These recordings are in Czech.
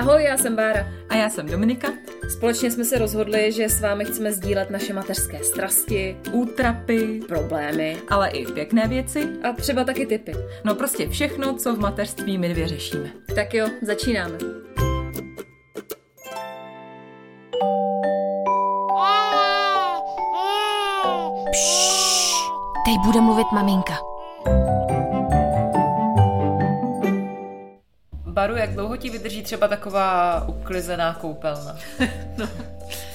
Ahoj, já jsem Bára. A já jsem Dominika. Společně jsme se rozhodli, že s vámi chceme sdílet naše mateřské strasti, útrapy, problémy, ale i pěkné věci. A třeba taky typy. No prostě všechno, co v mateřství my dvě řešíme. Tak jo, začínáme. Pšš, teď bude mluvit maminka. Jak dlouho ti vydrží třeba taková uklizená koupelna? no,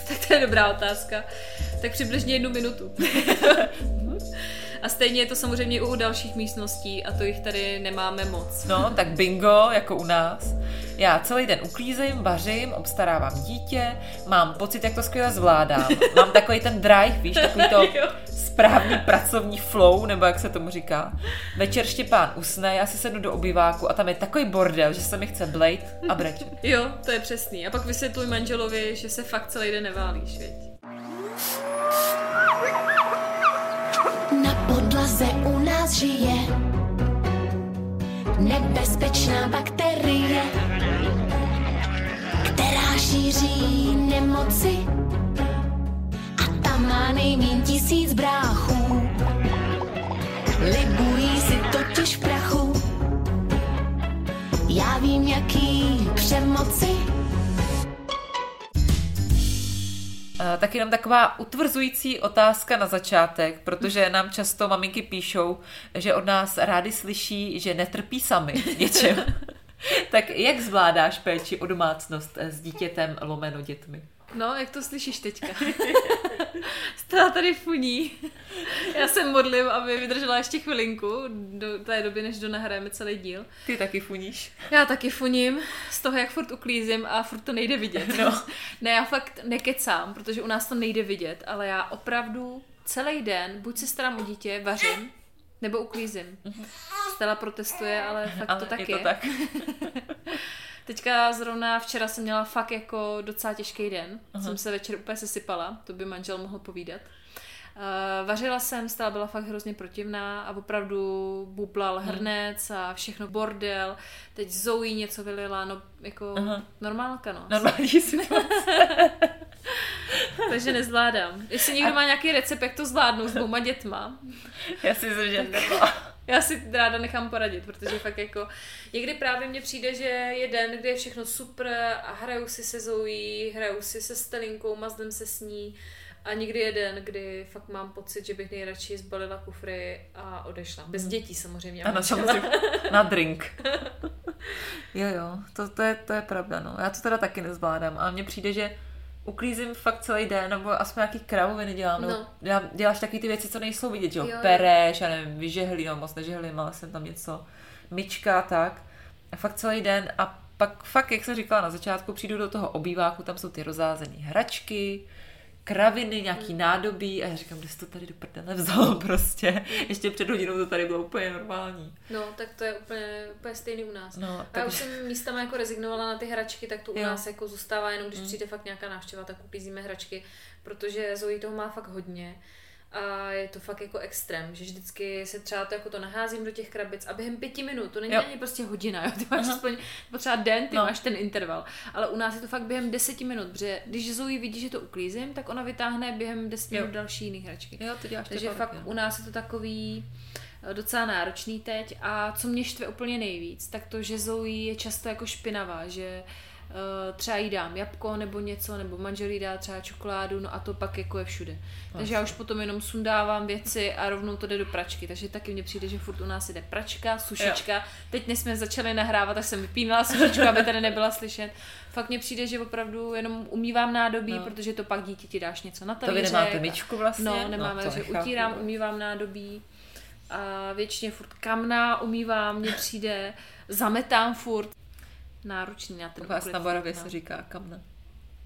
tak to je dobrá otázka. Tak přibližně jednu minutu. A stejně je to samozřejmě u dalších místností a to jich tady nemáme moc. No, tak bingo, jako u nás. Já celý den uklízím, vařím, obstarávám dítě, mám pocit, jak to skvěle zvládám. Mám takový ten drive, víš, takový to správný pracovní flow, nebo jak se tomu říká. Večer Štěpán usne, já si sednu do obyváku a tam je takový bordel, že se mi chce blejt a brečet. Jo, to je přesný. A pak vysvětluj manželovi, že se fakt celý den neválíš, věď. Na podlaze u nás žije nebezpečná bakterie, šíří nemoci a tam má nejmín tisíc bráchů. Libují si totiž v prachu. Já vím, jaký přemoci tak jenom taková utvrzující otázka na začátek, protože nám často maminky píšou, že od nás rádi slyší, že netrpí sami něčem. tak jak zvládáš péči o domácnost s dítětem lomeno dětmi? No, jak to slyšíš teďka? Stála tady funí. Já se modlím, aby vydržela ještě chvilinku do té doby, než do nahrajeme celý díl. Ty taky funíš? Já taky funím z toho, jak furt uklízím a furt to nejde vidět. No. ne, já fakt nekecám, protože u nás to nejde vidět, ale já opravdu celý den buď se starám o dítě, vařím, nebo uklízím. Mhm. Stella protestuje, ale fakt ale to tak je. je. To tak. Teďka zrovna včera jsem měla fakt jako docela těžký den. Aha. Jsem se večer úplně sesypala, to by manžel mohl povídat. Uh, vařila jsem, stále byla fakt hrozně protivná a opravdu bublal hmm. hrnec a všechno bordel. Teď Zoe něco vylila, no jako Aha. normálka, no. Normální situace. Takže nezvládám. Jestli někdo a... má nějaký recept, jak to zvládnout s dvouma dětma. Já si myslím, že. Já si ráda nechám poradit, protože fakt jako někdy právě mně přijde, že je den, kdy je všechno super a hraju si se Zoe, hraju si se Stelinkou, mazdem se s ní a někdy je den, kdy fakt mám pocit, že bych nejradši zbalila kufry a odešla. Bez hmm. dětí samozřejmě. Ano, samozřejmě. Na drink. jo, jo, to, to, je, to je pravda, no. Já to teda taky nezvládám, ale mně přijde, že uklízím fakt celý den, nebo aspoň nějaký kravoviny dělám, nebo no. děláš taky ty věci, co nejsou vidět, jo, jo pereš, já nevím, vyžehlí, no moc nežehlím, ale jsem tam něco, myčka, tak, a fakt celý den a pak fakt, jak jsem říkala na začátku, přijdu do toho obýváku, tam jsou ty rozázené hračky, kraviny, nějaký mm. nádobí a já říkám, kde jsi to tady do prdele vzal prostě. Ještě před hodinou to tady bylo úplně normální. No, tak to je úplně, úplně stejný u nás. No, tak... Já už jsem místama jako rezignovala na ty hračky, tak to u jo. nás jako zůstává jenom, když mm. přijde fakt nějaká návštěva, tak uklízíme hračky, protože Zoe toho má fakt hodně a je to fakt jako extrém, že vždycky se třeba to jako to naházím do těch krabic a během pěti minut, to není jo. ani prostě hodina, jo? ty máš aspoň, třeba den, ty no. máš ten interval, ale u nás je to fakt během deseti minut, protože když Zoe vidí, že to uklízím, tak ona vytáhne během deseti minut další jiný hračky. Jo, to děláš Takže fakt u nás je to takový eh, docela náročný teď a co mě štve úplně nejvíc, tak to, že Zoe je často jako špinavá, že uh, třeba jí dám jabko nebo něco, nebo manžel jí dá třeba čokoládu, no a to pak jako je všude. Vlastně. Takže já už potom jenom sundávám věci a rovnou to jde do pračky. Takže taky mně přijde, že furt u nás jde pračka, sušička. Jo. Teď než jsme začali nahrávat, tak jsem vypínala sušičku, aby tady nebyla slyšet. Fakt mně přijde, že opravdu jenom umývám nádobí, no. protože to pak dítě ti dáš něco na talířek. To vy nemáte myčku vlastně? No, nemáme, no, takže utírám, umývám nádobí a většině furt kamna umývám, mně přijde, zametám furt náročný na ten U vás na Moravě no. se říká kamna.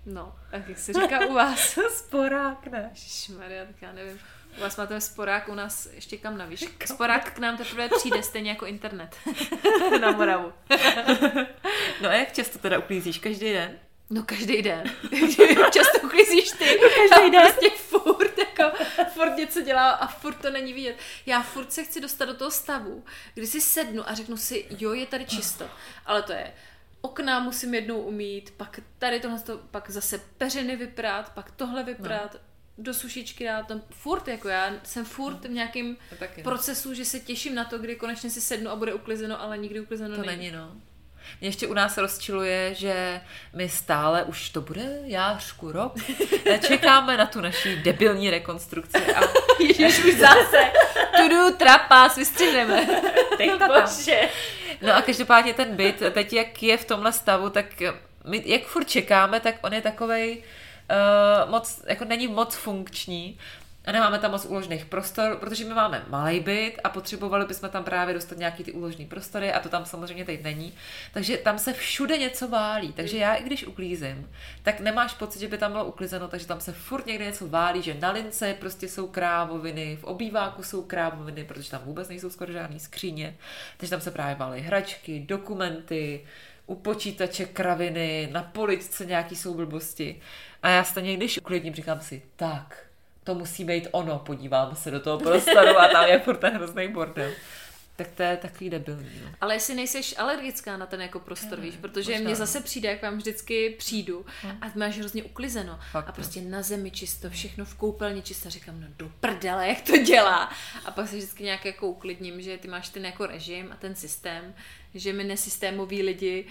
No, tak jak se říká u vás? sporák, ne? Maria, tak já nevím. U vás máte sporák, u nás ještě kam navíš. Sporák k nám teprve přijde, stejně jako internet. na Moravu. no a jak často teda uklízíš? Každý den? No každý den. často uklízíš ty. Každý den. Prostě furt, jako, furt něco dělá a furt to není vidět. Já furt se chci dostat do toho stavu, kdy si sednu a řeknu si, jo, je tady čisto. Ale to je okna musím jednou umít, pak tady tohle, to, pak zase peřiny vyprát, pak tohle vyprát, no. do sušičky dát, tam furt, jako já jsem furt v nějakém taky, no. procesu, že se těším na to, kdy konečně si sednu a bude uklizeno, ale nikdy uklizeno To není. není, no. Mě ještě u nás rozčiluje, že my stále, už to bude jářku rok, čekáme na tu naší debilní rekonstrukci a Ježiš, už zase. Tudu, trapás, vystřihneme. Teď. Bože. No a každopádně ten byt, teď jak je v tomhle stavu, tak my jak furt čekáme, tak on je takovej uh, moc, jako není moc funkční a nemáme tam moc úložných prostor, protože my máme malý byt a potřebovali bychom tam právě dostat nějaký ty úložný prostory a to tam samozřejmě teď není. Takže tam se všude něco válí. Takže já i když uklízím, tak nemáš pocit, že by tam bylo uklizeno, takže tam se furt někde něco válí, že na lince prostě jsou krávoviny, v obýváku jsou krávoviny, protože tam vůbec nejsou skoro žádný skříně. Takže tam se právě válí hračky, dokumenty, u počítače kraviny, na poličce nějaký jsou blbosti. A já stejně, když uklidním, říkám si, tak, to musí být ono, podívám se do toho prostoru a tam je furt ten hrozný bordel. Tak to je takový debilní. No. Ale jestli nejseš alergická na ten jako prostor, víš, protože možná, mně zase přijde, jak vám vždycky přijdu a máš hrozně uklizeno Fakt, a prostě na zemi čisto, všechno v koupelně čisto, říkám, no do prdele, jak to dělá. A pak se vždycky nějak jako uklidním, že ty máš ten jako režim a ten systém, že my nesystémoví lidi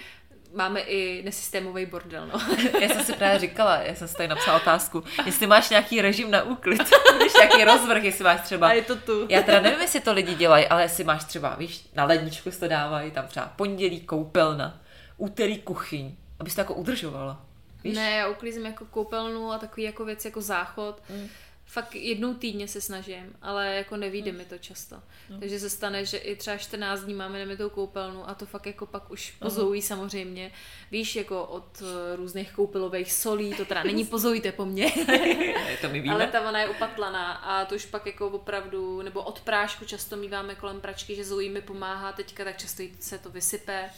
máme i nesystémový bordel, no. Já jsem si právě říkala, já jsem si tady napsala otázku, jestli máš nějaký režim na úklid, víš, nějaký rozvrh, jestli máš třeba... A je to tu. Já teda nevím, jestli to lidi dělají, ale jestli máš třeba, víš, na ledničku to dávají, tam třeba pondělí koupelna, úterý kuchyň, abys to jako udržovala. Víš? Ne, já uklízím jako koupelnu a takový jako věc jako záchod. Mm. Fakt jednou týdně se snažím, ale jako nevíde mi to často. Mm. Takže se stane, že i třeba 14 dní máme nemitou koupelnu a to fakt jako pak už pozoují samozřejmě. Víš, jako od eh, různých koupelových solí, to teda není pozoujíte po mně. to my víme. Ale ta vana je upatlaná a to už pak jako opravdu, nebo od prášku často míváme kolem pračky, že Zoe mi pomáhá teďka, tak často se to vysype.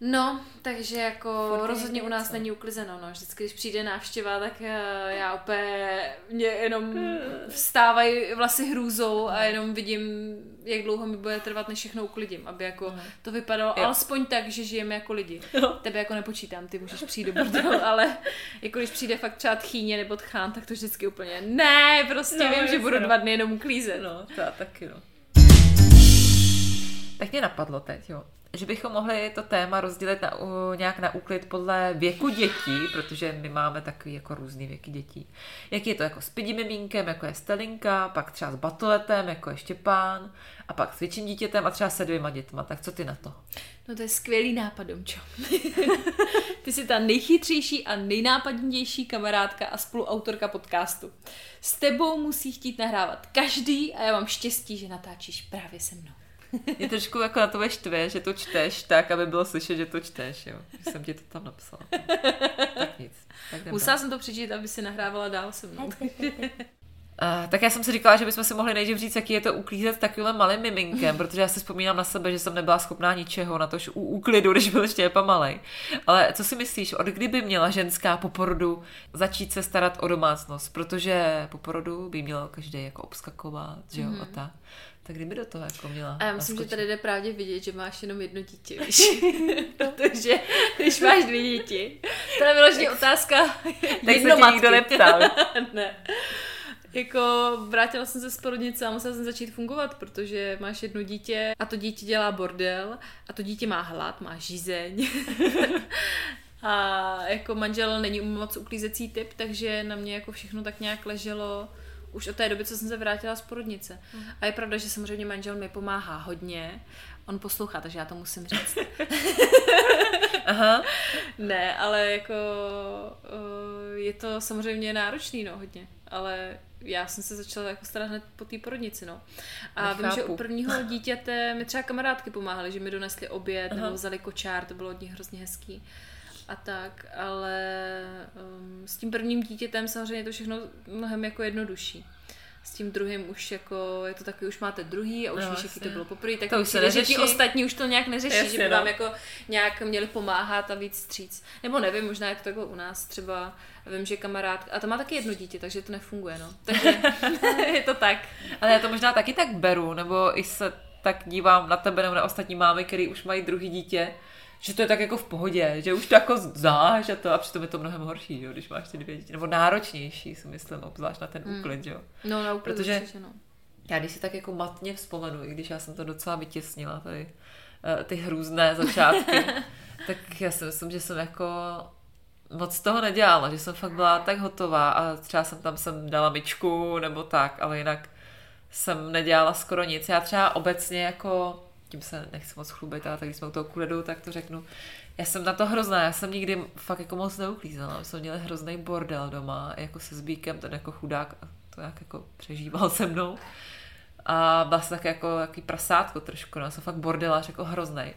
No, takže jako Furt rozhodně u nás něco. není uklizeno, no. Vždycky, když přijde návštěva, tak eh, já úplně, mě jenom vstávají vlasy hrůzou a jenom vidím, jak dlouho mi bude trvat, než všechno uklidím, aby jako to vypadalo Jo. alespoň tak, že žijeme jako lidi. Tebe jako nepočítám, ty můžeš přijít do bordelu, ale jako když přijde fakt třeba tchýně nebo tchán, tak to vždycky úplně ne, prostě No, vím, že budu no. dva dny jenom uklízet. No, to já taky, no. Tak mě napadlo teď, jo, že bychom mohli to téma rozdělit na, u, nějak na úklid podle věku dětí, protože my máme takový jako různý věky dětí. Jak je to jako s pidi mimínkem, jako je Stelinka, pak třeba s batoletem, jako je Štěpán, a pak s větším dítětem a třeba se dvěma dětma. Tak co ty na to? No to je skvělý nápad, Domčo. Ty jsi ta nejchytřejší a nejnápadnější kamarádka a spoluautorka podcastu. S tebou musí chtít nahrávat každý a já mám štěstí, že natáčíš právě se mnou. Mě trošku jako na to štve, že to čteš tak, aby bylo slyšet, že to čteš, jo. Že jsem ti to tam napsala. Tak nic. Tak Musela jsem to přečíst, aby si nahrávala dál se mnou. Uh, tak já jsem si říkala, že bychom si mohli nejdřív říct, jaký je to uklízet takovým malým miminkem, protože já si vzpomínám na sebe, že jsem nebyla schopná ničeho, na tož u úklidu, když byl Štěpa malej. Ale co si myslíš, od kdy by měla ženská po porodu začít se starat o domácnost? Protože po porodu by měl každý jako obskakovat, že jo, mm. a tak. Tak kdyby do toho jako měla A já myslím, že naskočit? tady jde právě vidět, že máš jenom jedno dítě, víš? Protože když máš dvě děti, to je vyloženě otázka Tak se tě nikdo neptal. ne. Jako vrátila jsem se z porodnice a musela jsem začít fungovat, protože máš jedno dítě a to dítě dělá bordel a to dítě má hlad, má žízeň. a jako manžel není moc uklízecí typ, takže na mě jako všechno tak nějak leželo už od té doby, co jsem se vrátila z porodnice. A je pravda, že samozřejmě manžel mi pomáhá hodně. On poslouchá, takže já to musím říct. Aha. Ne, ale jako uh, je to samozřejmě náročný, no, hodně. Ale já jsem se začala jako starat hned po té porodnici, no. A vím, že Nechápu. u prvního dítěte mi třeba kamarádky pomáhaly, že mi donesly oběd nebo vzali kočár, to bylo od nich hrozně hezký. A tak, ale um, s tím prvním dítětem samozřejmě je to všechno mnohem jako jednodušší. S tím druhým už jako, je to takový, už máte druhý a už No, víš, jaký to bylo poprvé, tak To už se přijde, že neřeší. ti ostatní už to nějak neřeší, Jasně, že by no. vám jako nějak měli pomáhat a víc stříc. Nebo nevím, možná je to takhle u nás třeba, vím, že kamarád, a to má taky jedno dítě, takže to nefunguje, no. Takže je to tak. Ale já to možná taky tak beru, nebo i se tak dívám na tebe nebo na ostatní mámy, který už mají druhý dítě, že to je tak jako v pohodě, že už to jako znáš a to a přitom je to mnohem horší, že jo, když máš ty dvě děti, nebo náročnější, si myslím, obzvlášť na ten Hmm. úklid, že jo. No, na úplně Protože- určitě, no. Já když si tak jako matně vzpomenu, i když já jsem to docela vytěsnila, tady eh, ty hrůzné začátky, tak já si myslím, že jsem jako moc toho nedělala, že jsem fakt byla tak hotová a třeba jsem tam jsem dala myčku nebo tak, ale jinak jsem nedělala skoro nic. Já třeba obecně jako, tím se nechci moc chlubit, ale tak když jsme u toho kuledu, tak to řeknu, já jsem na to hrozná, já jsem nikdy fakt jako moc neuklízela, my jsme měli hrozný bordel doma, jako se Zbíkem, ten jako chudák to jak jako přežíval se mnou. A byla jsem tak jako jaký prasátko trošku, no, jsem fakt bordelář jako hroznej.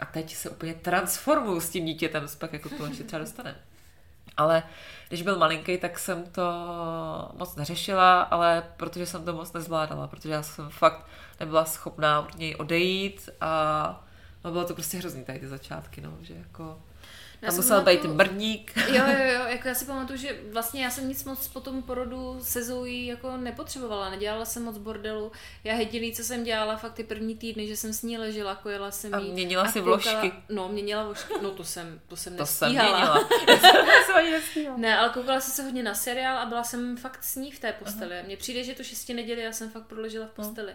A teď se úplně transformuju s tím dítětem, pak jako to ještě třeba dostaneme. Ale když byl malinký, tak jsem to moc neřešila, ale protože jsem to moc nezvládala, protože já jsem fakt nebyla schopná od něj odejít a no bylo to prostě hrozný tady ty začátky, no, že jako Já tam musel být mrník. Jo, jo, jo, jako já si pamatuju, že vlastně já jsem nic moc po tom porodu se Zoe jako nepotřebovala, nedělala jsem moc bordelu. Já jediný, co jsem dělala fakt ty první týdny, že jsem s ní ležela, kojela jsem A jí. měnila si koukala- vložky. No, měnila vložky, no to jsem, to jsem To jsem nestíhala. měnila. Jsem nestíhala. Ne, ale koukala jsem se hodně na seriál a byla jsem fakt s ní v té posteli. Mně přijde, že to šesti neděli, já jsem fakt proležela v posteli.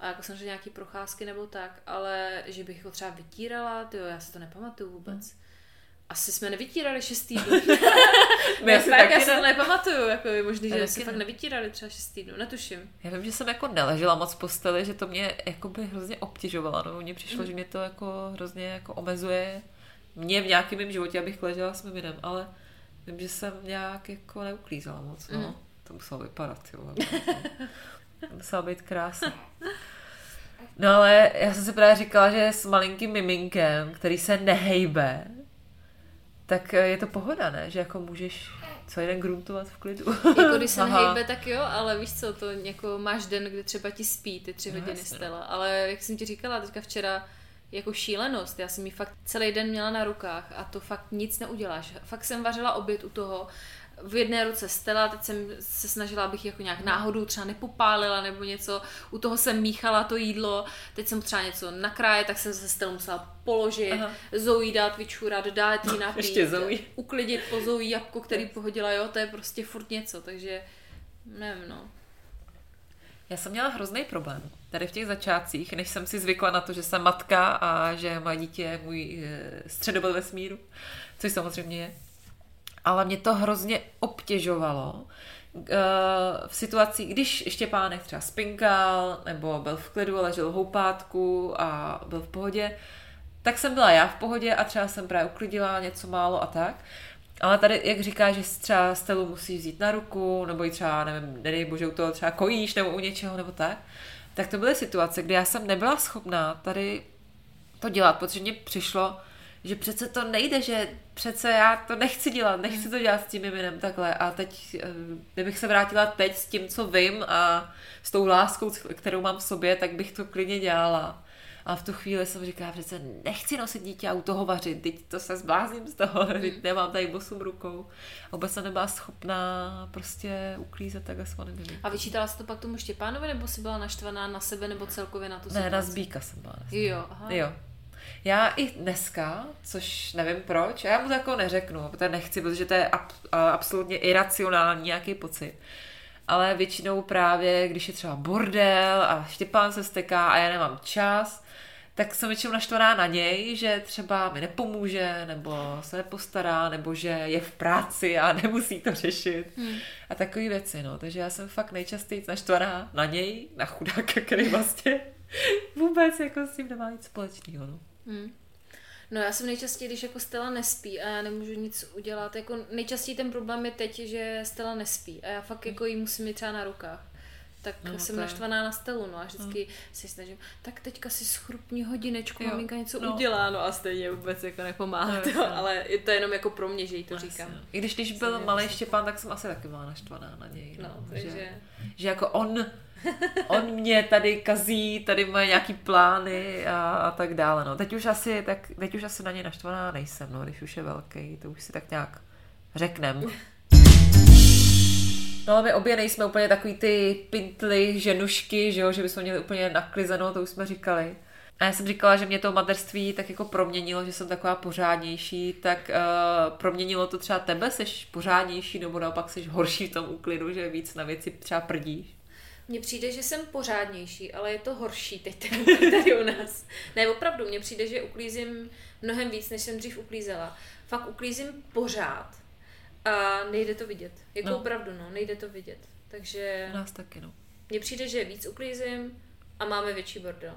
A jako jsem nějaký procházky nebo tak, ale že bych ho třeba vytírala, tyjo, já si to nepamatuju vůbec. Asi jsme nevytírali šest týdnů. Já asi tak, já si to ne. nepamatuju, jako je možný, že si ne. fakt nevytírali třeba šest týdnů, netuším. Já vím, že jsem jako neležela moc v posteli, že to mě jakoby hrozně obtěžovalo. No, mně přišlo, Mm. že mě to jako hrozně jako omezuje mě v nějakém mém životě, abych ležela s miminem, ale vím, že jsem nějak jako neuklízela moc. No. Mm. To muselo vypadat, jo. To musela být krásná. No ale já jsem si právě říkala, že s malinkým miminkem, který se nehejbe, tak eh, je to pohoda, ne? Že jako můžeš celý den gruntovat v klidu. Jako když se Aha. nehejbe, tak jo, ale víš co, to jako máš den, kdy třeba ti spí ty tři No, hodiny jasně, no. stela. Ale jak jsem ti říkala teďka včera, jako šílenost, já jsem ji fakt celý den měla na rukách a to fakt nic neuděláš. Fakt jsem vařila oběd u toho, v jedné ruce Stella, teď jsem se snažila, abych jako nějak náhodou třeba nepopálila nebo něco, u toho jsem míchala to jídlo, teď jsem třeba něco nakrájet, tak jsem se Stellou musela položit, Aha. Zoe dát vyčůrat, dát jí napít, Ještě Zoe. uklidit po Zoe jabko, který pohodila, jo, to je prostě furt něco, takže nevím, no. Já jsem měla hrozný problém tady v těch začátcích, než jsem si zvykla na to, že jsem matka a že moje dítě je můj eh, středobod vesmíru, což samozřejmě je. Ale mě to hrozně obtěžovalo eh, v situaci, když Štěpánek třeba spinkal, nebo byl v klidu, ležel v houpátku a byl v pohodě, tak jsem byla já v pohodě a třeba jsem právě uklidila něco málo a tak. Ale tady, jak říká, že třeba Stelu musíš vzít na ruku, nebo ji třeba, nevím, nedej bože, u toho třeba kojíš, nebo u něčeho, nebo tak, tak to byly situace, kdy já jsem nebyla schopná tady to dělat, protože mně přišlo, že přece to nejde, že přece já to nechci dělat, nechci to dělat s tím miminem takhle a teď, eh, kdybych se vrátila teď s tím, co vím a s tou láskou, kterou mám v sobě, tak bych to klidně dělala. A v tu chvíli jsem říkala, přece nechci nosit dítě a u toho vařit, teď to se zblázním z toho, teď nemám tady bosum rukou. A vůbec jsem nebyla schopná prostě uklízet takhle s. A vyčítala jsi to pak tomu Štěpánovi, nebo jsi byla naštvaná na sebe, nebo celkově na tu Ne, na situaci? zbíka jsem byla. Jo, aha. Jo. Já i dneska, což nevím proč, a já mu to jako neřeknu, protože nechci, protože to je ab, absolutně iracionální nějaký pocit. Ale většinou právě, když je třeba bordel a Štěpán se steká a já nemám čas, tak jsem většinou naštvaná na něj, že třeba mi nepomůže, nebo se nepostará, nebo že je v práci a nemusí to řešit. Hmm. A takové věci, no. Takže já jsem fakt nejčastěji naštvaná na něj, na chudáka, který vlastně vůbec jako s tím nemá nic společného, no. Hmm. No já jsem nejčastěji, když jako Stella nespí a já nemůžu nic udělat, jako nejčastěji ten problém je teď, že Stella nespí a já fakt jako jí musím mít třeba na rukách. Tak No, no, jsem je- naštvaná na Stelu, no a vždycky si snažím, tak teďka si schrupni hodinečku, Jo, maminka něco no. udělá, no a stejně vůbec jako nepomáhá No, to, jasně. ale je to jenom jako pro mě, že jí to říkám. Jasně. I když, když byl malý. Štěpán, tak jsem asi taky byla naštvaná na něj. No, že, takže... že jako on, on mě tady kazí, tady moje nějaký plány a, a tak dále. No. Teď, už asi, tak, teď už asi na něj naštvaná nejsem, no, když už je velký, to už si tak nějak řeknem. No ale my obě nejsme úplně takový ty pintly, ženušky, že, jo, že bychom měli úplně naklizeno, to už jsme říkali. A já jsem říkala, že mě to materství tak jako proměnilo, že jsem taková pořádnější, tak uh, proměnilo to třeba tebe, jsi pořádnější, nebo naopak jsi horší v tom úklidu, že víc na věci třeba prdíš? Mně přijde, že jsem pořádnější, ale je to horší teď tady u nás. Ne, opravdu, mně přijde, že uklízím mnohem víc, než jsem dřív uklízela. Fakt uklízím pořád a nejde to vidět. Jako no. opravdu, no, nejde to vidět. Takže... U nás taky, no. Mně přijde, že víc uklízím a máme větší bordel.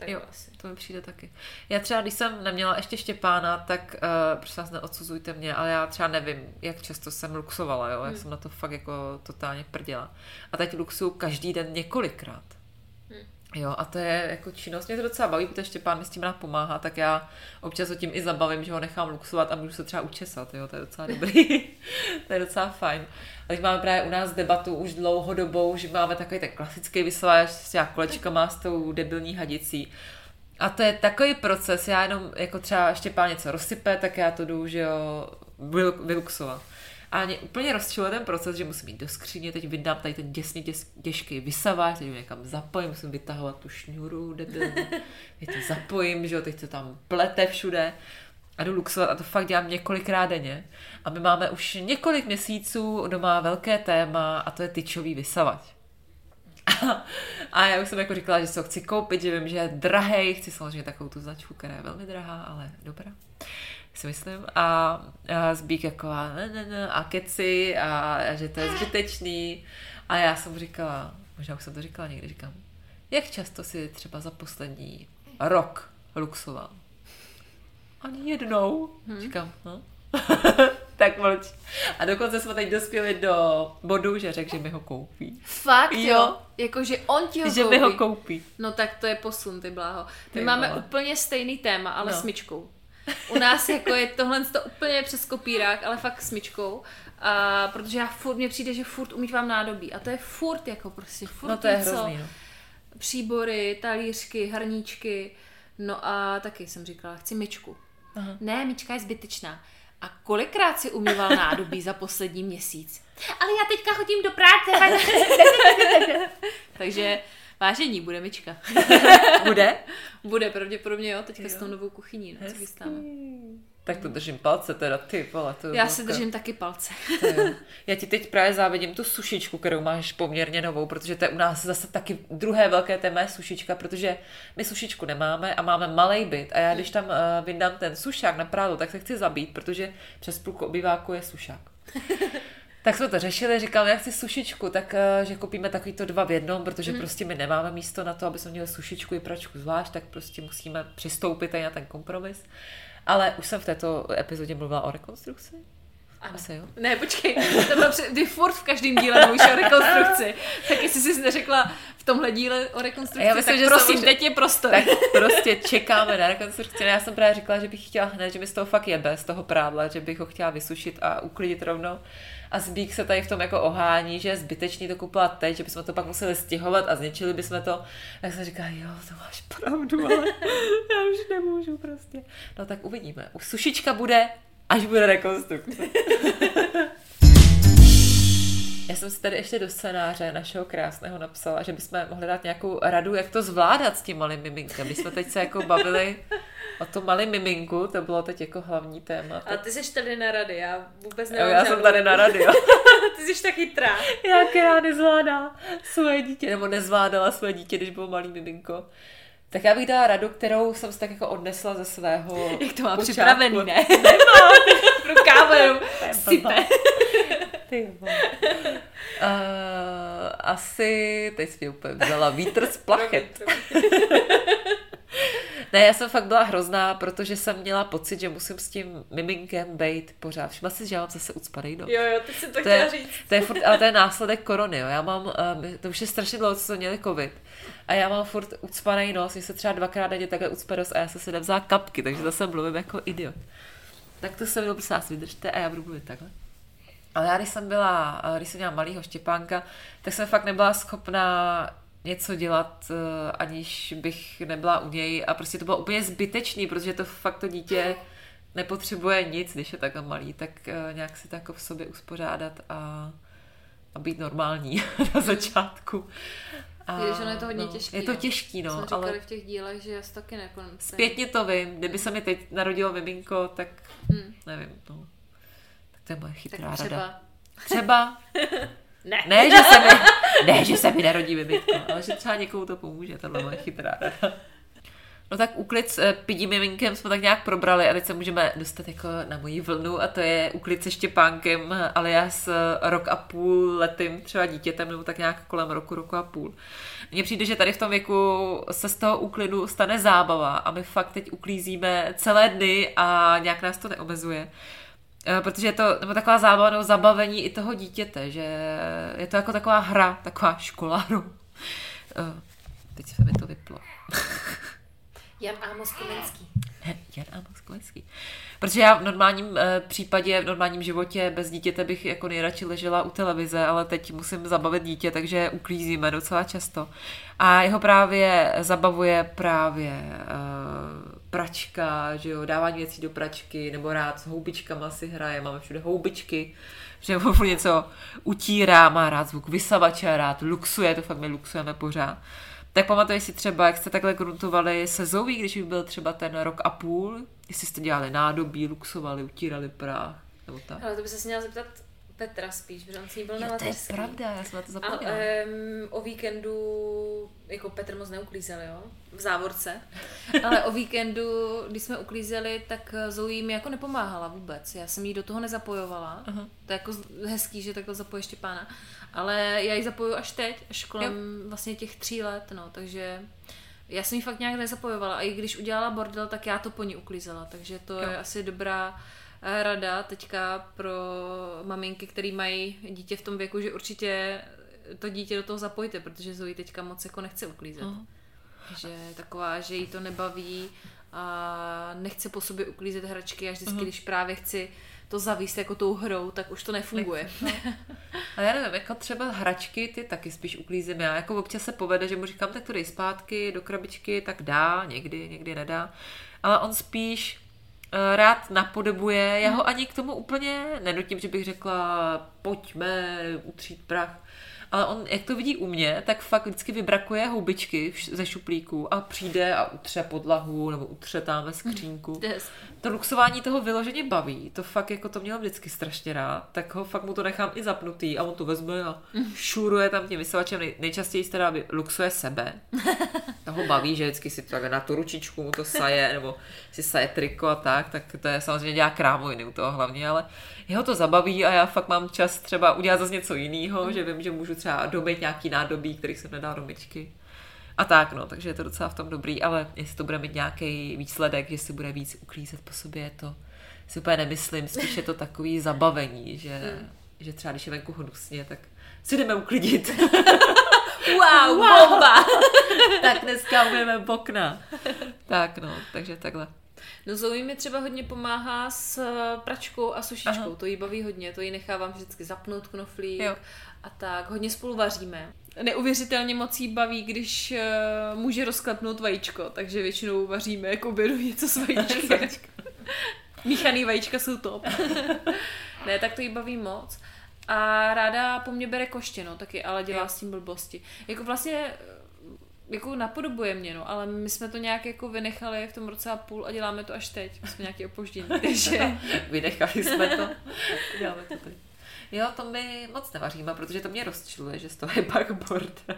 Tak jo, asi. to mi přijde taky. Já třeba, když jsem neměla ještě Štěpána, tak uh, prosím vás, neodsuzujte mě, ale já třeba nevím, jak často jsem luxovala, jo. Já Hmm. jsem na to fakt jako totálně prděla. A teď luxuju každý den několikrát. Jo, a to je jako činnost, mě to docela baví, protože Štěpán mi s tím rád pomáhá, tak já občas ho tím i zabavím, že ho nechám luxovat a můžu se třeba učesat, jo, to je docela dobrý, to je docela fajn. A teď máme právě u nás debatu už dlouhodobou, že máme takový ten klasický vysavač s těma kolečkama s tou debilní hadicí. A to je takový proces, já jenom jako třeba Štěpán něco rozsype, tak já to jdu, že jo, vylu- vyluxovat. A mě úplně rozčiluje ten proces, že musím jít do skříně, teď vydám tady ten děsně těs, těžký vysavač, teď ho někam zapojím, musím vytahovat tu šňůru, debilní, teď to zapojím, že jo, teď to tam plete všude a jdu luxovat a to fakt dělám několikrát denně. A my máme už několik měsíců doma velké téma a to je tyčový vysavač. A, a já už jsem jako říkala, že si ho chci koupit, že vím, že je drahej, chci samozřejmě takovou tu značku, která je velmi drahá, ale dobrá si myslím. A, a Zbík jako a, ne, ne, ne, a keci a, a že to je zbytečný. A já jsem říkala, možná už jsem to říkala někdy, říkám, jak často si třeba za poslední rok luxoval? Ani jednou. Hmm. Říkám, no. tak mlč. A dokonce jsme teď dospěli do bodu, že řekl, že mi ho koupí. Fakt, Jo. jo? Jakože on ti ho že koupí. mi ho koupí. No tak to je posun, ty bláho. My Ty máme úplně stejný téma, ale no. s myčkou. U nás jako je tohle to úplně přes kopírák, ale fakt s myčkou. A protože já furt, mně přijde, že furt umývám nádobí. A to je furt jako prostě, furt No to je něco. hrozný, no. Příbory, talířky, hrníčky. No a taky jsem říkala, chci myčku. Aha. Ne, myčka je zbytečná. A kolikrát si umýval nádobí za poslední měsíc? Ale já teďka chodím do práce. Takže vážení, bude myčka. Bude? Bude pravděpodobně, jo, teďka Jo. s tou novou kuchyní, no, co chystáme. Tak to držím palce teda, ty vole. To Já si držím taky palce. Já ti teď právě závidím tu sušičku, kterou máš poměrně novou, protože to je u nás zase taky druhé velké téma je sušička, protože my sušičku nemáme a máme malý byt a já když tam uh, vyndám ten sušák na prádu, tak se chci zabít, protože přes půlku obyváku je sušák. Tak jsme to řešili, říkám, já chci sušičku, tak eh, že koupíme takový to dva v jednom, protože prostě my nemáme místo na to, aby jsme měli sušičku i pračku zvlášť, tak prostě musíme přistoupit tady na ten kompromis. Ale už jsem v této epizodě mluvila o rekonstrukci. Ano. Asi jo. Ne, počkej, to bylo před, ty furt v každém díle mluvíš o rekonstrukci. Tak jestli jsi neřekla v tomhle díle o rekonstrukci, Já myslím, tak že prosím, samozřejmě- teď je prostor. tak prostě čekáme na rekonstrukci. Já jsem právě říkala, že bych chtěla hned, že mi z toho fakt jebe, z toho prádla, že bych ho chtěla vysušit a uklidit rovnou. A Zbík se tady v tom jako ohání, že je zbytečný to kupovat teď, že bychom to pak museli stěhovat a zničili bychom to. Tak jsem říkala, jo, to máš pravdu, ale já už nemůžu prostě. No tak uvidíme. Už sušička bude, až bude rekonstrukce. Já jsem si tady ještě do scénáře našeho krásného napsala, že bychom mohli dát nějakou radu, jak to zvládat s tím malým miminkem. My jsme teď se jako bavili o tom malém miminku, to bylo teď jako hlavní téma. A ty jsi tady na rady, já vůbec Jo, nemám já jsem tady na radio. Ty jsi tak chytrá. Já, která nezvládá svoje dítě, nebo nezvládala svoje dítě, když bylo malý miminko. Tak já bych dala radu, kterou jsem si tak jako odnesla ze svého Jak to má počátku. připravený, ne? Pro kávu sype. Ty uh, asi, teď jsi mě úplně vzala vítr z plachet. Ne, já jsem fakt byla hrozná, protože jsem měla pocit, že musím s tím miminkem být pořád. Všimla si, že já mám zase ucpanej nos. Jo, jo, ty si to To chtěla je, říct. to je furt, ale to je následek korony, jo. Já mám, um, to už je strašně dlouho, co jsme měli covid. A já mám furt ucpaný nos, mě se třeba dvakrát denně takhle ucpe nos a já jsem si nevzala kapky, takže zase mluvím jako idiot. Tak to se mnou prosím vás vydržte a já budu mluvit takhle. Ale já, když jsem byla, eh, když jsem měla malýho Štěpánka, tak jsem fakt nebyla schopná něco dělat, eh, aniž bych nebyla u něj a prostě to bylo úplně zbytečný, protože to fakt to dítě nepotřebuje nic, když je takhle malý, tak eh, nějak si to jako v sobě uspořádat a, a být normální na začátku. A, Když ono je to hodně no, těžký. Je to těžký, no, Jsme říkali ale v těch dílech, že asi taky ne. zpětně to vím. Kdyby se mi teď narodilo miminko, tak Hmm. nevím, no. To je moje Tak chytrá rada. třeba... Třeba Ne. Ne, že se mi, ne, že se mi narodí miminko, ale že třeba někomu to pomůže, tohle je moje chytrá rada. No tak úklid s eh, pidím miminkem jsme tak nějak probrali a teď se můžeme dostat jako na moji vlnu a to je úklid se Štěpánkem alias eh, rok a půl letým třeba dítětem nebo tak nějak kolem roku, roku a půl. Mně přijde, že tady v tom věku se z toho úklidu stane zábava a my fakt teď uklízíme celé dny a nějak nás to neomezuje. Eh, Protože je to nebo taková zábava nebo zabavení i toho dítěte, že je to jako taková hra, taková škola. No. Eh, Teď se mi to vyplo. Jan Amos Komenský. Jan Amos Kolenský. Protože já v normálním eh, případě, v normálním životě bez dítěte bych jako nejradši ležela u televize, ale teď musím zabavit dítě, takže uklízíme docela často. A jeho právě zabavuje právě eh, pračka, že jo, dávání věcí do pračky, nebo rád s houbičkama si hraje, máme všude houbičky, že furt něco utírá, má rád zvuk vysavače, rád luxuje, to fakt my luxujeme pořád. Tak pamatuješ si třeba, jak jste takhle gruntovali se když už byl třeba ten rok a půl, jestli jste dělali nádobí, luxovali, utírali prach, nebo tak. Ale to by se měla zeptat Petra spíš, protože on s ní byl na Jo, to je mateřský. pravda, já jsem na to A zapomněla. um, o víkendu, jako Petr moc neuklízel, jo? V závorce. Ale o víkendu, když jsme uklízeli, tak Zoe mi jako nepomáhala vůbec. Já jsem jí do toho nezapojovala. Aha. To je jako hezký, že takhle zapojíš Štěpána. Ale já ji zapoju až teď, až kolem vlastně těch tří let, no. Takže já jsem ji fakt nějak nezapojovala. A i když udělala bordel, tak já to po ní uklízela. Takže to Jo. je asi dobrá rada teďka pro maminky, které mají dítě v tom věku, že určitě to dítě do toho zapojte, protože Zoe teďka moc jako nechce uklízet. Aha. Že taková, že jí to nebaví a nechce po sobě uklízet hračky a vždycky, když právě chci to zavíst jako tou hrou, tak už to nefunguje. Ale já nevím, jako třeba hračky, ty taky spíš uklízím já. Jako občas se povede, že mu říkám, tak to dej zpátky do krabičky, tak dá, někdy, někdy nedá. Ale on spíš rád napodobuje, já ho ani k tomu úplně nenutím, že bych řekla, pojďme utřít prach. Ale on, jak to vidí u mě, tak fakt vždycky vybrakuje houbičky ze šuplíku a přijde a utře podlahu nebo utře tam ve skřínku. Hezký. To luxování toho vyloženě baví, to fakt jako to měl vždycky strašně rád, tak ho fakt mu to nechám i zapnutý a on to vezme a šuruje tam tím vysavačem, nej, nejčastěji teda aby luxuje sebe. To ho baví, že vždycky si to tak na tu ručičku mu to saje, nebo si saje triko a tak, tak to je samozřejmě dělá krámoviny u toho hlavně, ale jeho to zabaví a já fakt mám čas třeba udělat zase něco jiného, že vím, že můžu třeba domít nějaký nádobí, který jsem nedal do myčky. A tak, no, takže je to docela v tom dobrý, ale jestli to bude mít nějaký výsledek, že si bude víc uklízet po sobě, to si úplně nemyslím, spíš je to takový zabavení, že, že třeba když je venku hnusně, tak si jdeme uklidit. Wow, bomba! tak dneska umíme okna. Tak no, takže takhle. No Zoe mi třeba hodně pomáhá s pračkou a sušičkou, Aha. to jí baví hodně, to jí nechávám vždycky zapnout knoflík Jo. A tak, hodně spolu vaříme. Neuvěřitelně moc jí baví, když uh, může rozklepnout vajíčko, takže většinou vaříme jako obědu něco s vajíčkem. Míchaný vajíčka jsou top. ne, tak to jí baví moc. A ráda po mně bere koště, no, taky, ale dělá s tím blbosti. Jako vlastně eh, jako napodobuje mě, no, ale my jsme to nějak jako vynechali v tom roce a půl a děláme to až teď. Jsme nějaký opoždění, takže Vynechali jsme to. Děláme to teď. Jo, to my moc nevaříme, protože to mě rozčiluje, že z toho je pak bordel.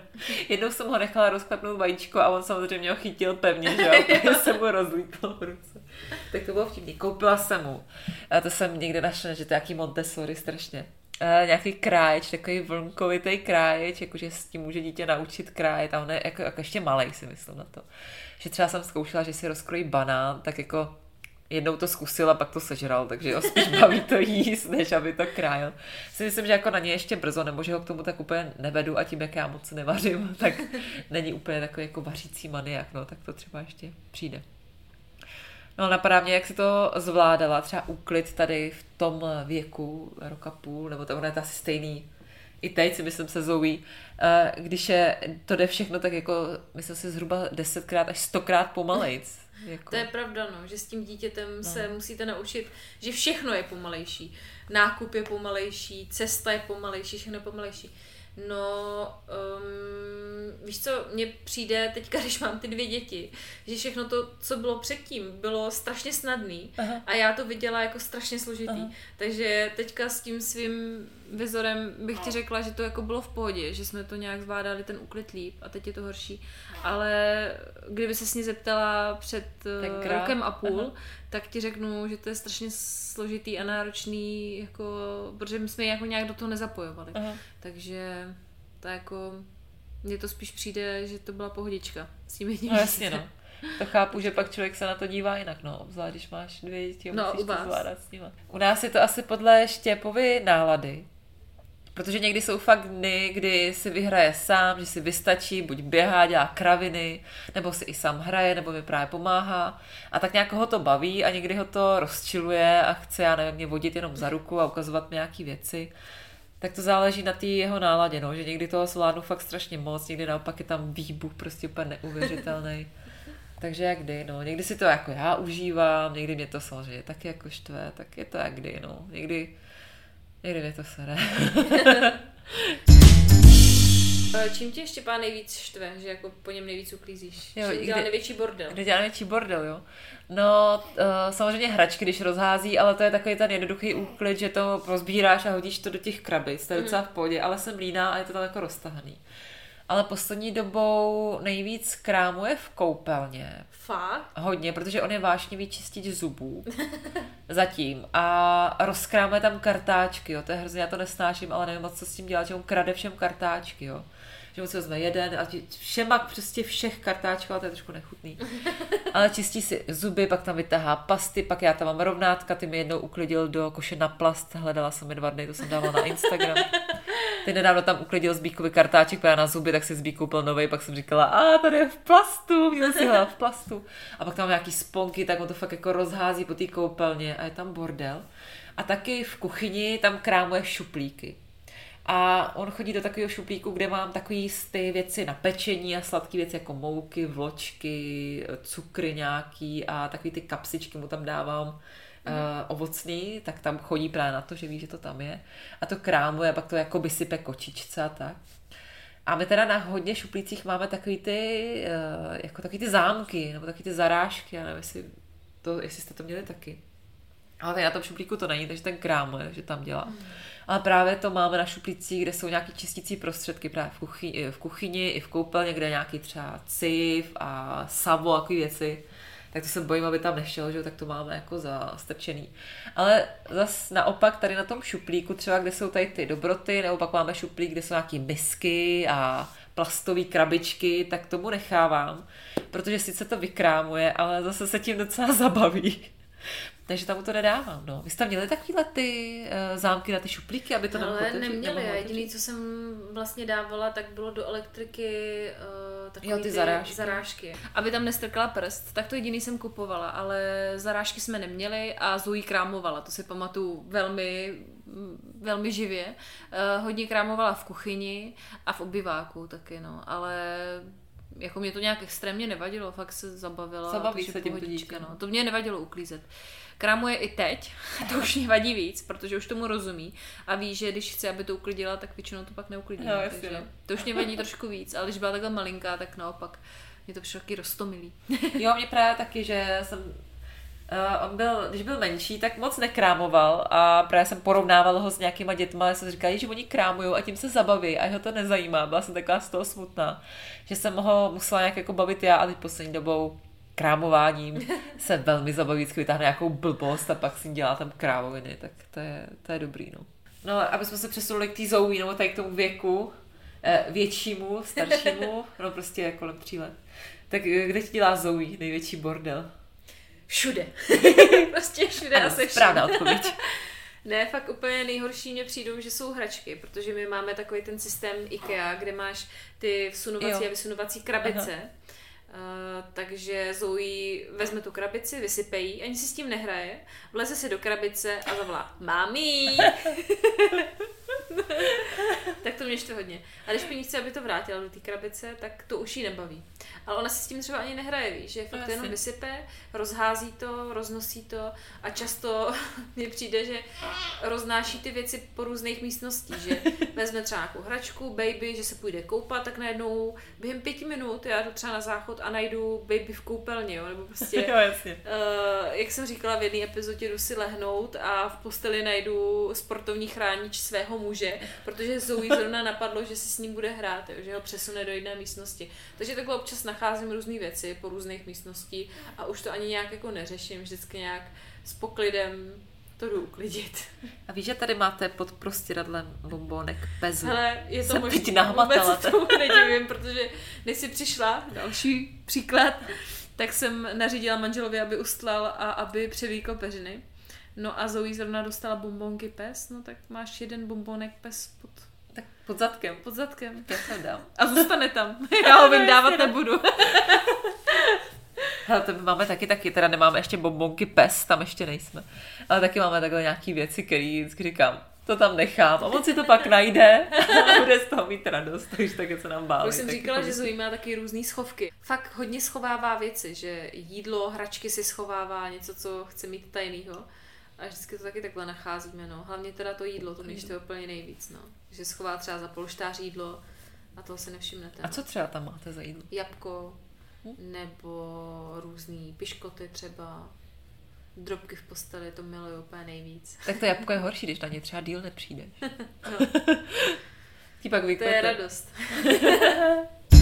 Jednou jsem ho nechala rozklepnout vajíčko a on samozřejmě ho chytil pevně, že jo, protože jsem mu rozlíkl v ruce. Tak to bylo vtipný. Koupila jsem mu. A to jsem někde našla, že to je jaký Montessori strašně. Uh, nějaký kráječ, takový vlnkovitý kráječ, jakože s tím může dítě naučit krájet a on je jako, jako ještě malej, si myslím na to. Že třeba jsem zkoušela, že si rozkrojí banán, tak jako jednou to zkusil a pak to sežral, takže ho spíš baví to jíst, než aby to krájel. Si myslím, že jako na ně ještě brzo, nebo že ho k tomu tak úplně nevedu a tím, jak já moc nevařím, tak není úplně takový jako vařící maniak, no, tak to třeba ještě přijde. No napadá mě, jak si to zvládala, třeba úklid tady v tom věku, roka půl, nebo to je asi stejný, i teď si myslím se Zoe, eh, když je, to jde všechno tak jako, myslím si zhruba desetkrát až stokrát pomalejc. Jako. to je pravda, no, že s tím dítětem no. se musíte naučit, že všechno je pomalejší. Nákup je pomalejší, cesta je pomalejší, všechno je pomalejší. No, um, víš co, mně přijde teďka, když mám ty dvě děti, že všechno to, co bylo předtím, bylo strašně snadný Aha. a já to viděla jako strašně složitý. Aha. Takže teďka s tím svým vizorem bych ti řekla, že to jako bylo v pohodě, že jsme to nějak zvládali ten úklid líp a teď je to horší. Ale kdyby se s ní zeptala před eh, Tenkrát. rokem a půl, Aha. tak ti řeknu, že to je strašně složitý a náročný, jako, protože my jsme ji jako nějak do toho nezapojovali. Aha. Takže to jako, mně to spíš přijde, že to byla pohodička s tím jedním No jasně, no. To chápu, že pak člověk se na to dívá jinak, no, obzvlášť když máš dvě děti a No, musíš to zvládat s nima. U nás je to asi podle Štěpovy nálady, protože někdy jsou fakt dny, kdy si vyhraje sám, že si vystačí, buď běhá, dělá kraviny, nebo si i sám hraje, nebo mi právě pomáhá a tak nějak ho to baví a někdy ho to rozčiluje a chce, já nevím, mě vodit jenom za ruku a ukazovat mi nějaký věci. Tak to záleží na té jeho náladě, no, že někdy toho zvládnu fakt strašně moc, někdy naopak je tam výbuch prostě úplně neuvěřitelný. Takže jak kdy, no. Někdy si to jako já užívám, někdy mě to samozřejmě taky jako štve, tak je to jak kdy, no. Někdy, někdy mě to sere. Eh, Čím tě ještě pán nejvíc štve, že jako po něm nejvíc uklízíš? Jo, že i dělá kdy- největší bordel. Kde dělá větší bordel, jo. No, uh, samozřejmě hračky, když rozhází, ale to je takový ten jednoduchý úklid, že to rozbíráš a hodíš to do těch krabic, to je docela v pohodě, ale jsem líná a je to tam jako roztahaný. Ale poslední dobou nejvíc krámuje v koupelně, Fakt? Hodně, protože on je vášnivý čistič zubů. Zatím. A rozkráme tam kartáčky, jo. To je hrozně, já to nesnáším, ale nevím moc, co s tím dělat, že on krade všem kartáčky, jo. Že mu si vezme jeden a všema prostě všech kartáčků, ale to je trošku nechutný. Ale čistí si zuby, pak tam vytahá pasty, pak já tam mám rovnátka, ty mi jednou uklidil do koše na plast, hledala jsem je dva dny, to jsem dávala na Instagram. Ty nedávno tam uklidil Zbíkovi kartáček právě na zuby, tak si Zbík koupil nový, pak jsem říkala, a tady je v plastu, měl si ho v plastu. A pak tam mám nějaký sponky, tak on to fakt jako rozhází po té koupelně a je tam bordel. A taky v kuchyni tam krámuje šuplíky. A on chodí do takového šuplíku, kde mám takový ty věci na pečení a sladké věci jako mouky, vločky, cukry nějaký a takový ty kapsičky mu tam dávám uh, ovocný, tak tam chodí právě na to, že ví, že to tam je. A to krámuje a pak to jako by sype kočičce a tak. A my teda na hodně šuplících máme takový ty, uh, jako takový ty zámky, nebo takový ty zarážky, já nevím, jestli, to, jestli jste to měli taky. Ale tady na tom šuplíku to není, takže ten krámuje, že tam dělá. Hmm. Ale právě to máme na šuplících, kde jsou nějaký čistící prostředky právě v kuchyni, v kuchyni i v koupelně, kde nějaký třeba civ a savo a takové věci. Tak to se bojím, aby tam nešel, že tak to máme jako zastrčený. Ale zas naopak tady na tom šuplíku, třeba kde jsou tady ty dobroty, nebo pak máme šuplík, kde jsou nějaký misky a plastové krabičky, tak tomu nechávám, protože sice to vykrámuje, ale zase se tím docela zabaví. Takže tam mu to nedávám, no. Vy jste měli takovýhle ty uh, zámky na ty šuplíky, aby to Ale neměli, nemohlo a otevřít? jediný, co jsem vlastně dávala, tak bylo do elektriky uh, takový Jo, ty zarážky. zarážky. Aby tam nestrkala prst, tak to jediný jsem kupovala, ale zarážky jsme neměli a Zoe krámovala, to si pamatuju velmi, velmi živě. Uh, hodně krámovala v kuchyni a v obyváku taky, no, ale jako mě to nějak extrémně nevadilo, fakt se zabavila. Zabaví se tím to pohodička, dítě. no. To mě nevadilo uklízet. Krámuje i teď, to už mě vadí víc, protože už tomu rozumí a ví, že když chce, aby to uklidila, tak většinou to pak neuklidí. No, jasně, takže no. to už mě vadí trošku víc, ale když byla takhle malinká, tak naopak mě to přišlo taky rostomilý. Jo, mě právě taky, že jsem Uh, on byl, když byl menší, tak moc nekrámoval a právě jsem porovnávala ho s nějakýma dětma a jsem říkala, že oni krámují a tím se zabaví a jeho to nezajímá. Byla jsem taková z toho smutná, že jsem ho musela nějak jako bavit já a teď poslední dobou krámováním se velmi zabaví, vytáhne nějakou blbost a pak si dělá tam krávoviny, tak to je, to je dobrý, no. No, aby jsme se přesunuli k té zoují, nebo tady k tomu věku, eh, většímu, staršímu, no prostě kolem tří let. Tak eh, kde ti dělá Zoe největší bordel? Všude. prostě všude Ano, a se správná odpověď. Ne, fakt úplně nejhorší mě přijdou, že jsou hračky, protože my máme takový ten systém IKEA, kde máš ty vsunovací Jo. a vysunovací krabice. Uh, takže Zoe vezme tu krabici, vysype ji, ani si s tím nehraje, vleze si do krabice a zavolá Mami! tak to mě štve hodně. A když mi chce, aby to vrátila do té krabice, tak to už jí nebaví. Ale ona se s tím třeba ani nehraje, víš, že fakt No, to jenom vysype, rozhází to, roznosí to a často mně přijde, že roznáší ty věci po různých místnostích, že vezme třeba nějakou hračku, baby, že se půjde koupat, tak najednou během pěti minut já jdu třeba na záchod a najdu baby v koupelně, jo, nebo prostě jo, jasně. Uh, jak jsem říkala v jedné epizodě, jdu si lehnout a v posteli najdu sportovní chránič svého muže, protože Zoe zrovna napadlo, že si s ním bude hrát, jo, že ho přesune do jedné místnosti. Takže takhle občas nacházím různé věci po různých místností a už to ani nějak jako neřeším, vždycky nějak s poklidem to jdu uklidit. A víš, že tady máte pod prostěradlem bombonek Pezl. Hele, je to nahmatala. vůbec tomu nedivím, protože než si přišla, další příklad, tak jsem nařídila manželovi, aby ustlal a aby převlíkl peřiny. No a Zoe zrovna dostala bombonky pes, no tak máš jeden bombonek pes pod, Tak pod zadkem. pod zadkem. Já jsem dám. A zůstane tam. Já ho vyndávat nebudu. Hele, to my máme taky, taky, teda nemáme ještě bombonky pes, tam ještě nejsme. Ale taky máme takhle nějaký věci, které vždycky říkám, to tam nechám. A on si to pak najde a bude z toho mít radost, takže také se nám báli. Už jsem říkala, že. Zoe má taky různé schovky. Fakt hodně schovává věci, že jídlo, hračky si schovává, něco, co chce mít tajnýho. A vždycky to taky takhle nacházíme, no. Hlavně teda to jídlo, to mě úplně nejvíc, no. Že schová třeba za polštář jídlo a toho se nevšimnete. A no. co třeba tam máte za jídlo? Jabko, nebo různý piškoty třeba, drobky v posteli, to miluju úplně nejvíc. Tak to jabko je horší, když na ně třeba díl nepřijdeš. No, Ti pak to je radost.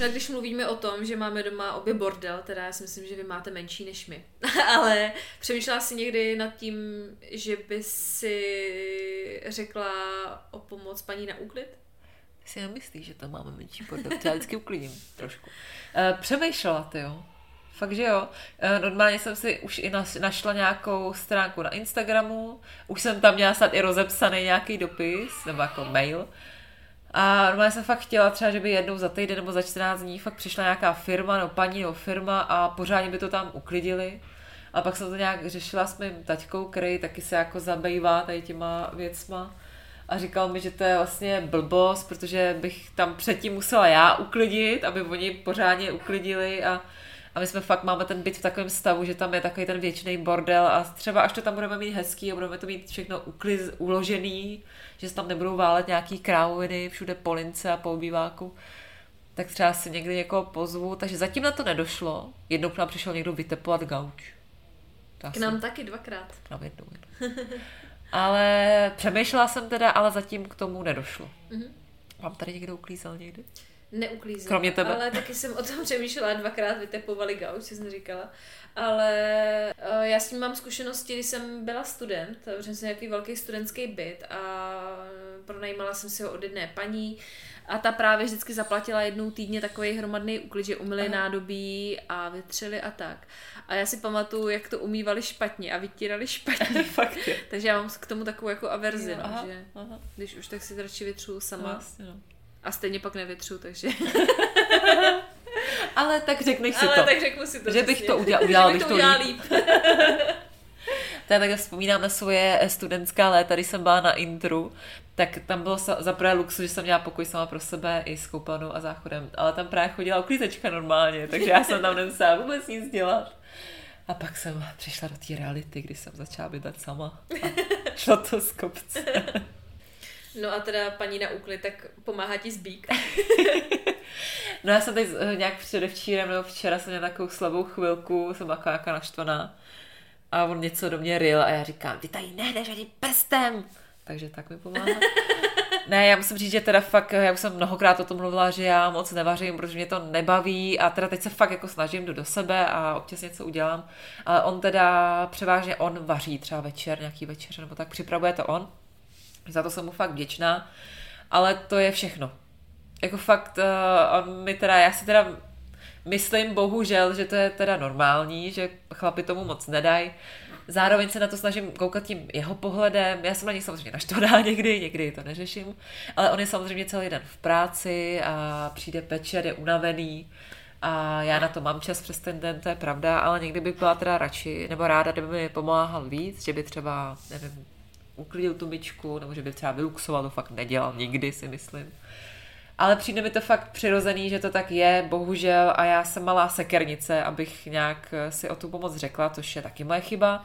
No když mluvíme o tom, že máme doma obě bordel, teda já si myslím, že vy máte menší než my, ale přemýšlela si někdy nad tím, že by si řekla o pomoc paní na úklid? Si nemyslíš, že tam máme menší bordel? Já vždycky uklidím trošku. Eh, Přemýšlela ty, jo. Fakt, že jo. Eh, Normálně jsem si už i našla nějakou stránku na Instagramu, už jsem tam měla snad i rozepsaný nějaký dopis, nebo jako mail. A normálně jsem fakt chtěla třeba, že by jednou za týden nebo za 14 dní fakt přišla nějaká firma, nebo paní, nebo firma a pořádně by to tam uklidili. A pak jsem to nějak řešila s mým taťkou, který taky se jako zabývá tady těma věcma. A říkal mi, že to je vlastně blbost, protože bych tam předtím musela já uklidit, aby oni pořádně uklidili a, a my jsme fakt, máme ten byt v takovém stavu, že tam je takový ten věčný bordel a třeba až to tam budeme mít hezký a budeme to mít všechno ukliz, uložený, že se tam nebudou válet nějaký krávoviny všude po lince a po obýváku, tak třeba si někdy někoho pozvu, takže zatím na to nedošlo. Jednou k nám přišel někdo vytepovat gauč. K nám taky dvakrát. k nám jednou. jednou. Ale přemýšlela jsem teda, ale zatím k tomu nedošlo. Mhm. Mám tady někdo uklízel někdy? Neuklízím. Kromě tebe. Ale taky jsem o tom přemýšlela, dvakrát vytepovali gauč, jsem říkala. Ale eh, já s tím mám zkušenosti, když jsem byla student, protože jsem nějaký velký studentský byt a pronajímala jsem si ho od jedné paní a ta právě vždycky zaplatila jednou týdně takový hromadný úklid, že umyli Aha. nádobí a vytřeli a tak. A já si pamatuju, jak to umývali špatně a vytírali špatně. Fakt je. Takže já mám k tomu takovou jako averzi, Jo, no, aha, že aha. když už tak si radši vytřu No, sama. no. A stejně pak nevytřu, takže... Ale tak řekneš si Ale to. tak řeknu si to Že bych to udělal- udělala bych to udělala líp. To já takhle vzpomínám na svoje eh, studentská léta, když jsem byla na intru, tak tam bylo za prvé luxus, že jsem měla pokoj sama pro sebe i s koupelnou a záchodem, ale tam právě chodila uklízečka normálně, takže já jsem tam nemusela vůbec nic dělat. A pak jsem přišla do té reality, kdy jsem začala bydlet sama a šlo to z kopce. No a teda paní na úklid, tak pomáhá ti zbík. No já jsem teď eh, nějak předevčírem nebo včera jsem měla takovou slabou chvilku, jsem taková nějaká naštvaná a on něco do mě ryl a já říkám, ty tady nehneš ani prstem. Takže tak mi pomáhá. Ne, já musím říct, že teda fakt, já už jsem mnohokrát o tom mluvila, že já moc nevařím, protože mě to nebaví a teda teď se fakt jako snažím jdu do sebe a občas něco udělám. Ale on teda převážně on vaří třeba večer, nějaký večer nebo tak, připravuje to on. Za to jsem mu fakt vděčná. Ale to je všechno. Jako fakt, uh, on mi teda, já si teda myslím bohužel, že to je teda normální, že chlapi tomu moc nedají. Zároveň se na to snažím koukat tím jeho pohledem. Já jsem na něj samozřejmě naštvaná někdy, někdy to neřeším, ale on je samozřejmě celý den v práci a přijde večer, je unavený a já na to mám čas přes ten den, to je pravda, ale někdy bych byla teda radši, nebo ráda, kdyby mi pomáhal víc, že by třeba, nevím, uklidil tu myčku, nebo že by třeba vyluxoval, to fakt nedělal nikdy, si myslím. Ale přijde mi to fakt přirozený, že to tak je, bohužel, a já jsem malá sekernice, abych nějak si o tu pomoc řekla, což je taky moje chyba.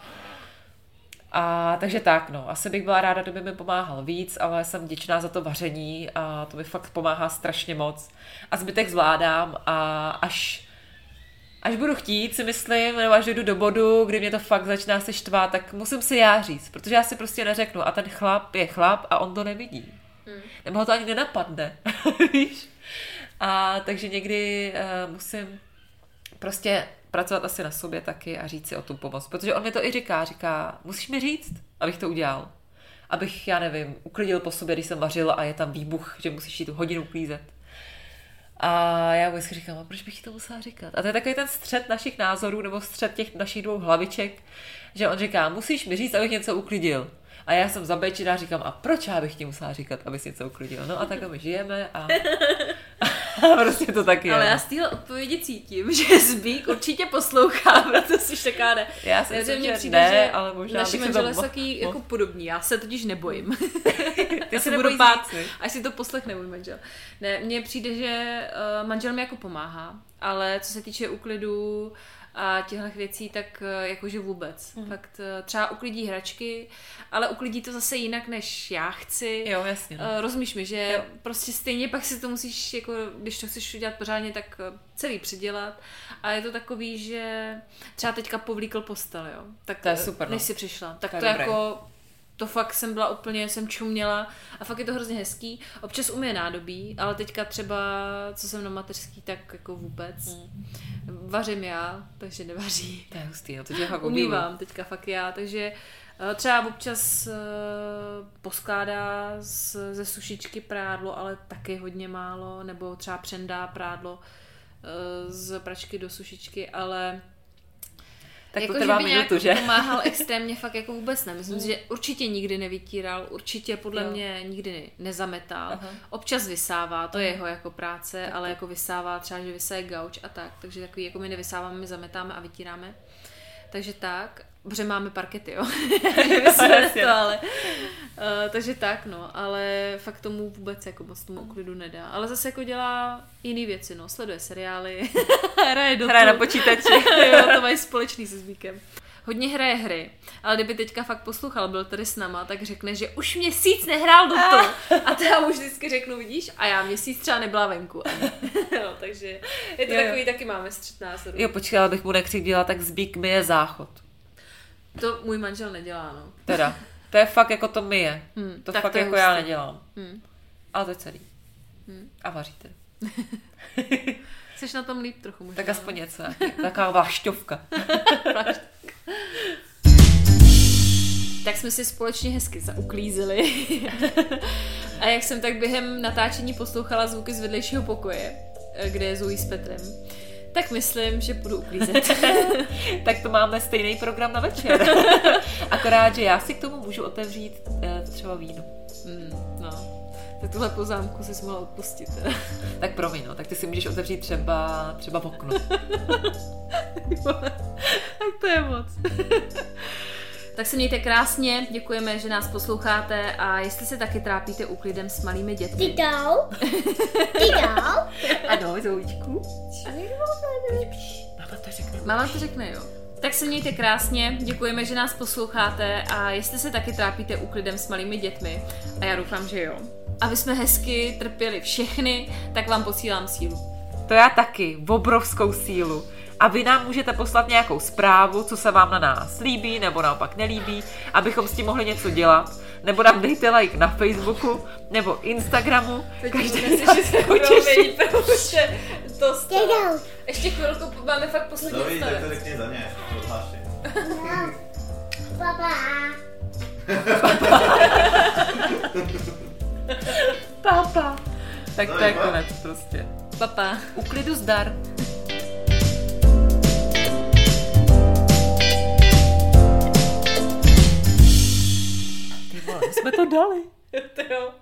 A takže tak, no, asi bych byla ráda, kdyby mi pomáhal víc, ale jsem vděčná za to vaření a to mi fakt pomáhá strašně moc. A zbytek zvládám a až, až budu chtít, si myslím, nebo až jdu do bodu, kdy mě to fakt začíná se štvát, tak musím si já říct, protože já si prostě neřeknu a ten chlap je chlap a on to nevidí. Hmm. Nebo ho to ani nenapadne, víš? A takže někdy uh, musím prostě pracovat asi na sobě taky a říct si o tu pomoc. Protože on mi to i říká, říká, musíš mi říct, abych to udělal. Abych, já nevím, uklidil po sobě, když jsem vařila a je tam výbuch, že musíš jít tu hodinu uklízet. A já vždycky říkám, a proč bych ti to musela říkat? A to je takový ten střed našich názorů, nebo střed těch našich dvou hlaviček, že on říká, musíš mi říct, abych něco uklidil. A já jsem zabečená, říkám, a proč já bych ti musela říkat, aby si něco uklidil? No a takhle my žijeme a, a prostě to taky Ale je. já z téhle odpovědi cítím, že Zbík určitě poslouchá, proto jsi taká ne. Já si mně že přijde, ne, že ale možná Naši si manželé jsou taky jako podobní, já se totiž nebojím. Ty se budu nebojíš bát, až si to poslechne můj manžel. Ne, mně přijde, že uh, manžel mi jako pomáhá, ale co se týče uklidu a těchto věcí, tak uh, jakože vůbec. Mhm. Mm. Fakt uh, třeba uklidí hračky, ale uklidí to zase jinak, než já chci. Jo, jasně. No. Uh, rozumíš mi, že Jo. prostě stejně pak si to musíš, jako, když to chceš udělat pořádně, tak celý přidělat. A je to takový, že třeba teďka povlíkl postel, jo. Tak, To je super, no. Než si přišla. Tak To to, jako to fakt jsem byla úplně, jsem čuměla a fakt je to hrozně hezký. Občas umije nádobí, ale teďka třeba, co jsem na mateřský, tak jako vůbec. Hmm. Vařím já, takže nevaří. To je hustý, no, to tě fakt. Umývám teďka fakt já, takže eh, třeba občas eh, poskládá z, ze sušičky prádlo, ale taky hodně málo, nebo třeba přendá prádlo eh, z pračky do sušičky, ale Tak to jako, trvá že by minutu, že? pomáhal extrémně fakt jako vůbec ne. Myslím si, že určitě nikdy nevytíral, určitě podle Jo. mě nikdy nezametal. Aha. Občas vysává, to je jeho jako práce, ale jako vysává třeba, že vysaje gauč a tak. Takže takový, jako my nevysáváme, my zametáme a vytíráme. Takže tak, protože máme parkety, jo. to, ale, uh, takže tak, no, ale fakt tomu vůbec jako moc tomu uklidu nedá. Ale zase jako dělá jiné věci, no, sleduje seriály, hraje do Hraje na počítači. jo, to mají společný se Zbíkem. Hodně hraje hry, ale kdyby teďka fakt poslouchal, byl tady s náma, tak řekne, že už měsíc nehrál do to. A to já mu vždycky řeknu, vidíš, a já měsíc třeba nebyla venku. ani. jo, takže je to Jo, jo. takový, taky máme střet názorů. Jo, počkej, ale bych mu nekřivdila, tak zbík mi je záchod. To můj manžel nedělá, no. Teda, to je fakt jako to my je. Hmm, To fakt to jako já hustý. nedělám. Hmm. Ale to je celý. Hmm. A vaříte. Jsi na tom líp trochu možná. Tak aspoň něco. Taková vášťovka. Tak jsme si společně hezky zauklízeli. a jak jsem tak během natáčení poslouchala zvuky z vedlejšího pokoje, eh, kde je Zoe s Petrem, tak myslím, že budu uklízet. tak to máme stejný program na večer. Akorát, že já si k tomu můžu otevřít eh, třeba víno. mm, no. Tak tuhle poznámku si mohla odpustit. Tak promiň, no, tak ty si můžeš otevřít třeba, třeba v okno. tak to je moc. Tak se mějte krásně, děkujeme, že nás posloucháte a jestli se taky trápíte úklidem s malými dětmi. Tidou. Tidou. Ano, Zoučku. Mama to řekne. Mama to řekne, jo. Tak se mějte krásně, děkujeme, že nás posloucháte a jestli se taky trápíte úklidem s malými dětmi, a já doufám, že jo, aby jsme hezky trpěli všechny, tak vám posílám sílu. To já taky, obrovskou sílu. A vy nám můžete poslat nějakou zprávu, co se vám na nás líbí nebo naopak nelíbí, abychom s tím mohli něco dělat. Nebo nám dejte like na Facebooku nebo Instagramu. Každý se potěší. protože to Tidou. Ještě chvilku máme fakt poslední Dobrý, tak to řekni za ně. Prohlášení. Papa. Papa. Tak To to je konec prostě. Papa. U klidu zdar. Jsme to dali. To jo.